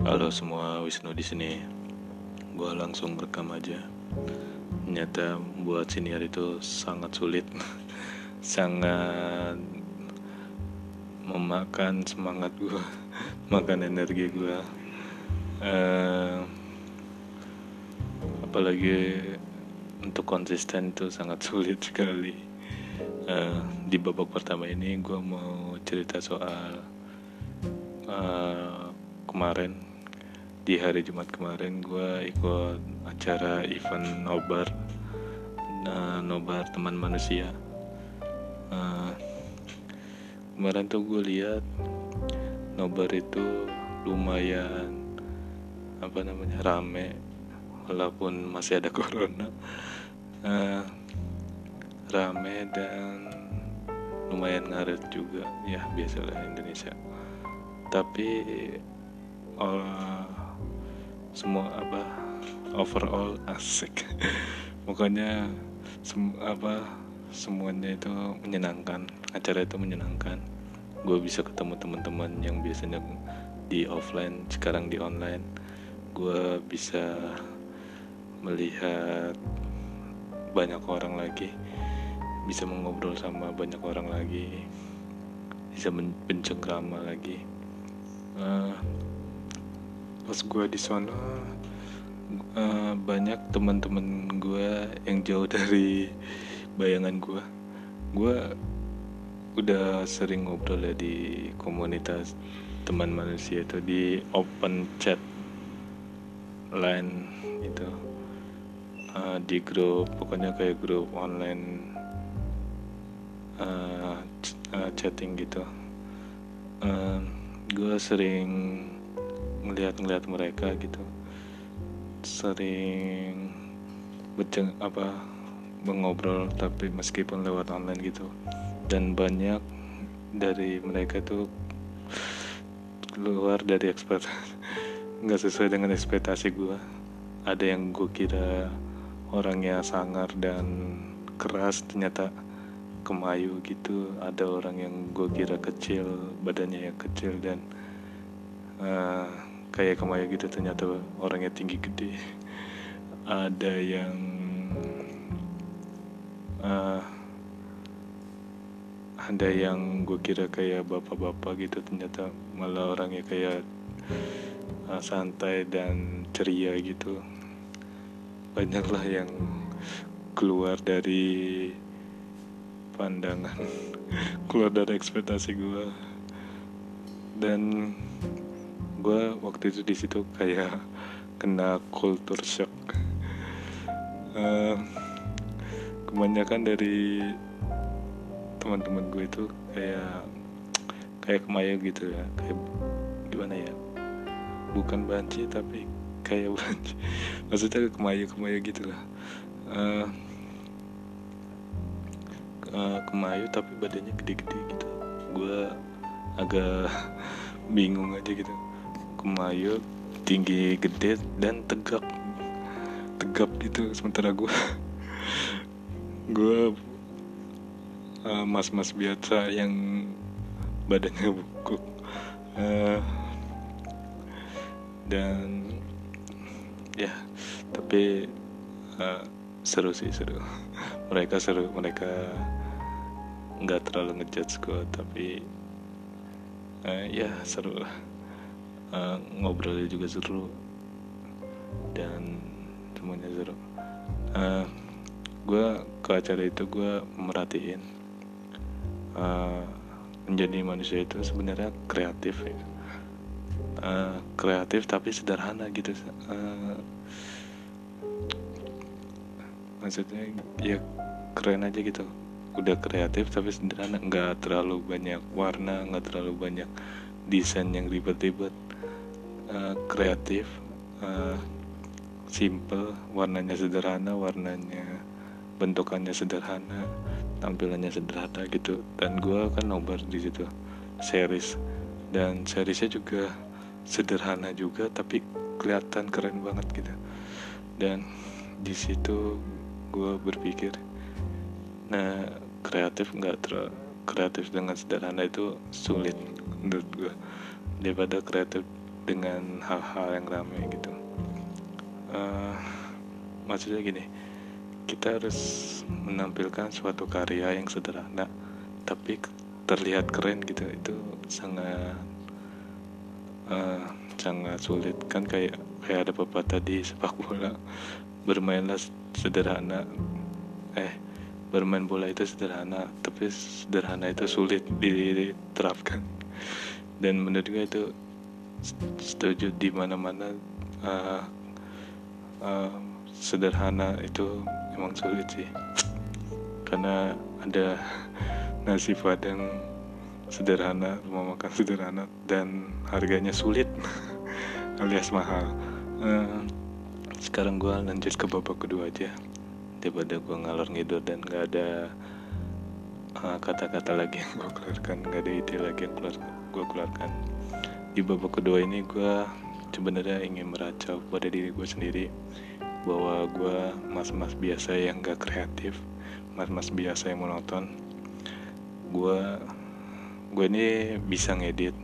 Halo semua, Wisnu di sini. Gua langsung rekam aja. Ternyata buat siniar itu sangat sulit, sangat memakan semangat gua, makan energi gua. Uh, apalagi untuk konsisten itu sangat sulit sekali. Uh, di babak pertama ini gue mau cerita soal uh, kemarin di hari Jumat kemarin gue ikut acara event nobar uh, nobar teman manusia. Uh, kemarin tuh gue lihat nobar itu lumayan apa namanya rame walaupun masih ada corona. Uh, rame dan lumayan ngaret juga ya biasalah Indonesia. Tapi semua apa overall asik. Pokoknya sem apa semuanya itu menyenangkan acara itu menyenangkan. Gue bisa ketemu teman-teman yang biasanya di offline sekarang di online. Gue bisa melihat banyak orang lagi bisa mengobrol sama banyak orang lagi bisa bencengkrama lagi. Uh, pas gue di sana uh, banyak teman-teman gue yang jauh dari bayangan gue gue udah sering ngobrol ya di komunitas teman manusia itu di open chat line itu. Uh, di grup pokoknya kayak grup online uh, uh, chatting gitu. Uh, gue sering ngelihat-ngelihat mereka gitu. Sering berceng apa mengobrol tapi meskipun lewat online gitu. Dan banyak dari mereka tuh keluar dari ekspektasi nggak sesuai dengan ekspektasi gue ada yang gue kira orangnya sangar dan keras ternyata kemayu gitu. Ada orang yang gue kira kecil badannya yang kecil dan uh, kayak kemaya gitu ternyata orangnya tinggi gede. Ada yang uh, ada yang gue kira kayak bapak-bapak gitu ternyata malah orangnya kayak uh, santai dan ceria gitu. Banyaklah yang keluar dari pandangan keluar dari ekspektasi gue dan gue waktu itu di situ kayak kena kultur shock. Uh, kebanyakan dari teman-teman gue itu kayak kayak kemayu gitu ya. Kayak gimana ya? Bukan banci tapi kayak banci. Maksudnya kemayu kemayu gitu lah. Uh, uh, kemayu tapi badannya gede-gede gitu. Gue agak bingung aja gitu kemayu tinggi gede dan tegap tegap gitu sementara gue gue uh, mas-mas biasa yang badannya bungkuk uh, dan ya tapi uh, seru sih seru. Mereka seru mereka nggak terlalu ngejudge gue tapi uh, ya seru lah uh, ngobrolnya juga seru. Dan semuanya seru. Uh, gue ke acara itu gue merhatiin uh, menjadi manusia itu sebenarnya kreatif ya. uh, kreatif tapi sederhana gitu uh, maksudnya ya keren aja gitu. Udah kreatif tapi sederhana. Nggak terlalu banyak warna nggak terlalu banyak desain yang ribet-ribet kreatif uh, simple warnanya sederhana warnanya bentukannya sederhana tampilannya sederhana gitu. Dan gue kan nobar di situ series. Dan seriesnya juga sederhana juga tapi kelihatan keren banget gitu. Dan di situ gue berpikir nah kreatif nggak ter kreatif dengan sederhana itu sulit menurut gue daripada kreatif dengan hal-hal yang ramai gitu. Uh, maksudnya gini kita harus menampilkan suatu karya yang sederhana tapi terlihat keren gitu. Itu sangat uh, sangat sulit. Kan kayak kayak ada pepatah di sepak bola bermainlah sederhana. Eh bermain bola itu sederhana tapi sederhana itu sulit diterapkan. Dan menurut gue itu setuju di mana mana uh, uh, sederhana itu emang sulit sih. Karena ada nasi padang sederhana rumah makan sederhana dan harganya sulit alias mahal. Uh, sekarang gue lanjut ke babak kedua aja. Daripada gue ngalor ngidul dan gak ada kata-kata uh, lagi yang gue keluarkan gak ada ide lagi yang keluar gue keluarkan di babak kedua ini gue sebenarnya ingin meracau pada diri gue sendiri bahwa gue mas-mas biasa yang gak kreatif mas-mas biasa yang monoton. Gue gue ini bisa ngedit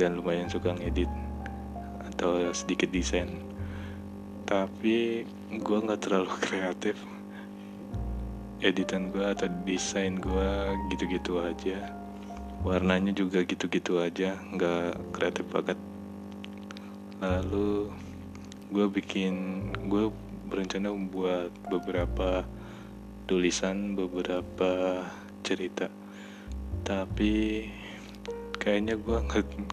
dan lumayan suka ngedit atau sedikit desain. Tapi gue nggak terlalu kreatif. Editan gue atau desain gue gitu-gitu aja warnanya juga gitu-gitu aja nggak kreatif banget. Lalu gue bikin gue berencana membuat beberapa tulisan beberapa cerita. Tapi kayaknya gue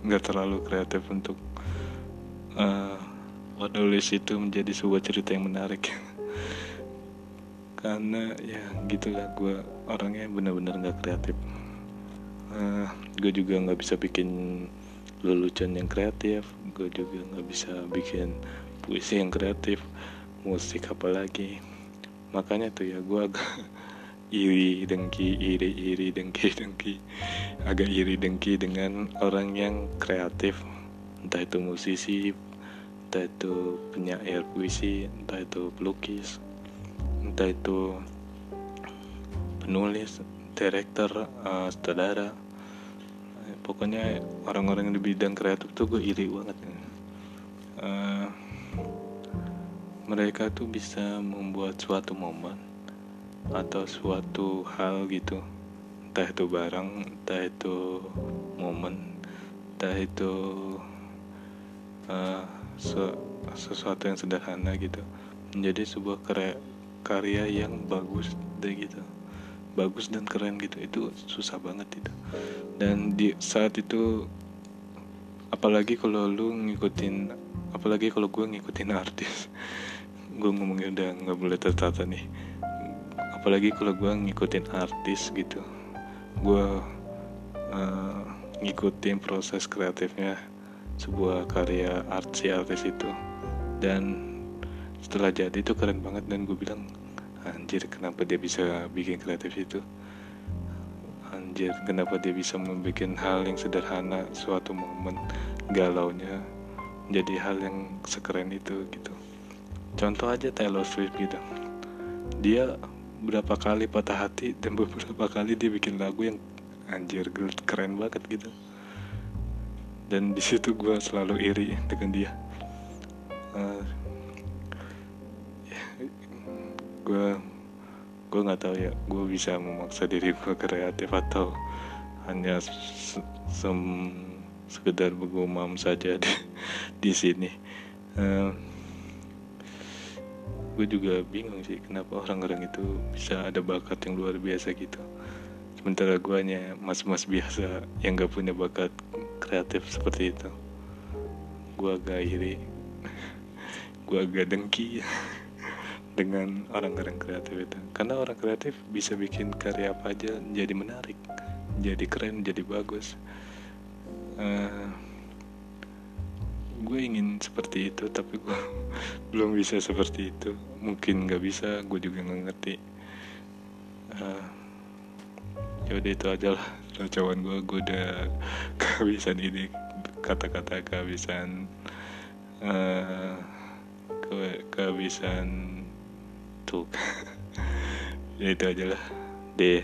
nggak terlalu kreatif untuk uh, menulis itu menjadi sebuah cerita yang menarik. Karena ya gitulah gue orangnya benar-benar nggak kreatif uh, gue juga nggak bisa bikin lelucon yang kreatif. Gue juga nggak bisa bikin puisi yang kreatif. Musik apalagi makanya tuh ya gue agak iri dengki iri iri dengki dengki. Agak iri dengki dengan orang yang kreatif. Entah itu musisi entah itu penyair puisi entah itu pelukis entah itu penulis director uh, sutradara pokoknya orang-orang di bidang kreatif tuh gue iri banget. Uh, mereka tuh bisa membuat suatu momen atau suatu hal gitu. Entah itu barang entah itu momen entah itu uh, sesuatu yang sederhana gitu. Menjadi sebuah karya karya yang bagus deh gitu. Bagus dan keren gitu. Itu susah banget itu dan di saat itu apalagi kalau lu ngikutin apalagi kalau gue ngikutin artis gue ngomongnya udah nggak boleh tertata nih. Apalagi kalau gue ngikutin artis gitu gue uh, ngikutin proses kreatifnya sebuah karya art si artis itu. Dan setelah jadi itu keren banget dan gue bilang anjir kenapa dia bisa bikin kreatif itu anjir kenapa dia bisa membuat hal yang sederhana suatu momen galaunya jadi hal yang sekeren itu gitu. Contoh aja Taylor Swift gitu. Dia berapa kali patah hati dan beberapa kali dia bikin lagu yang anjir keren banget gitu. Dan di situ gue selalu iri dengan dia. Uh, gue gue nggak tahu ya gue bisa memaksa diri gue kreatif atau hanya se sem sekedar bergumam saja di, di sini. Uh, gue juga bingung sih kenapa orang-orang itu bisa ada bakat yang luar biasa gitu. Sementara gue hanya mas-mas biasa yang gak punya bakat kreatif seperti itu. Gue agak iri gue agak dengki dengan orang-orang kreatif itu. Karena orang kreatif bisa bikin karya apa aja jadi menarik jadi keren jadi bagus. Uh, eh, gue ingin seperti itu tapi gue belum bisa seperti itu. Mungkin nggak bisa gue juga nggak ngerti. Uh, ya udah itu aja lah kacauan gue gue udah kehabisan ini kata-kata kehabisan uh, ke kehabisan tuh ya itu aja lah. Deh